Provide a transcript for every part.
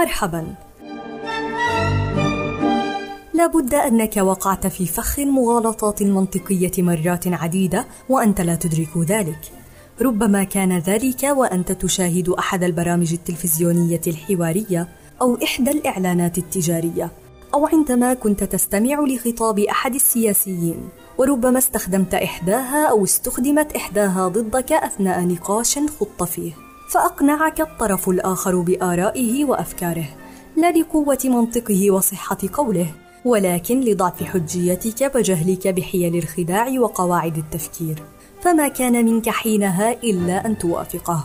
مرحبا. لابد أنك وقعت في فخ المغالطات المنطقية مرات عديدة وأنت لا تدرك ذلك. ربما كان ذلك وأنت تشاهد أحد البرامج التلفزيونية الحوارية أو إحدى الإعلانات التجارية أو عندما كنت تستمع لخطاب أحد السياسيين. وربما استخدمت إحداها أو استخدمت إحداها ضدك أثناء نقاش خضت فيه. فأقنعك الطرف الآخر بآرائه وأفكاره لا لقوة منطقه وصحة قوله ولكن لضعف حجيتك وجهلك بحيل الخداع وقواعد التفكير. فما كان منك حينها إلا أن توافقه.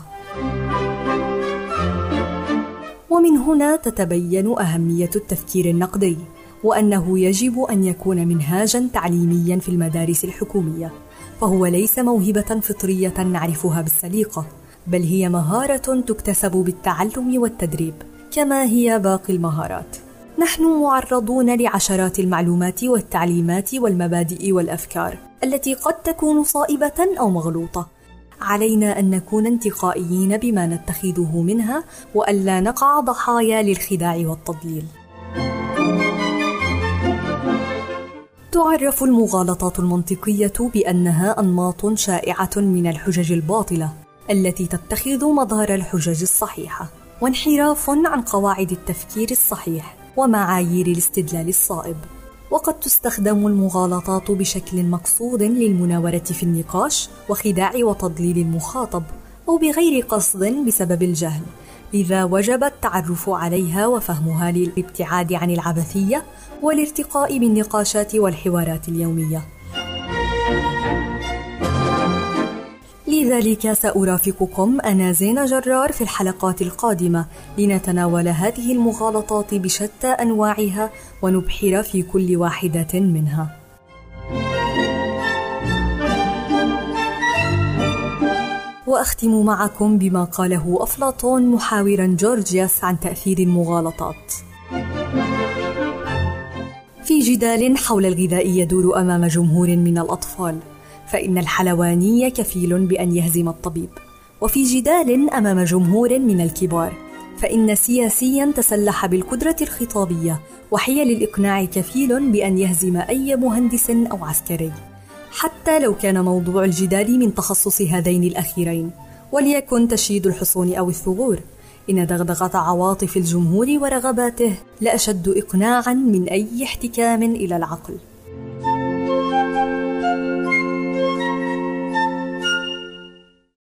ومن هنا تتبين أهمية التفكير النقدي وأنه يجب أن يكون منهاجا تعليميا في المدارس الحكومية فهو ليس موهبة فطرية نعرفها بالسليقة. بل هي مهارة تكتسب بالتعلم والتدريب كما هي باقي المهارات. نحن معرضون لعشرات المعلومات والتعليمات والمبادئ والأفكار التي قد تكون صائبة أو مغلوطة. علينا أن نكون انتقائيين بما نتخذه منها والا نقع ضحايا للخداع والتضليل. تعرف المغالطات المنطقية بأنها أنماط شائعة من الحجج الباطلة. التي تتخذ مظهر الحجج الصحيحة وانحراف عن قواعد التفكير الصحيح ومعايير الاستدلال الصائب. وقد تستخدم المغالطات بشكل مقصود للمناورة في النقاش وخداع وتضليل المخاطب أو بغير قصد بسبب الجهل لذا وجب التعرف عليها وفهمها للابتعاد عن العبثية والارتقاء بالنقاشات والحوارات اليومية. لذلك سأرافقكم أنا زين جرار في الحلقات القادمة لنتناول هذه المغالطات بشتى أنواعها ونبحر في كل واحدة منها. وأختم معكم بما قاله أفلاطون محاورا جورجياس عن تأثير المغالطات. في جدال حول الغذاء يدور أمام جمهور من الأطفال فإن الحلواني كفيل بأن يهزم الطبيب. وفي جدال أمام جمهور من الكبار فإن سياسيا تسلح بالقدرة الخطابية وحيل الإقناع كفيل بأن يهزم أي مهندس أو عسكري. حتى لو كان موضوع الجدال من تخصص هذين الأخيرين وليكن تشييد الحصون أو الثغور. إن دغدغة عواطف الجمهور ورغباته لأشد إقناعا من أي احتكام إلى العقل.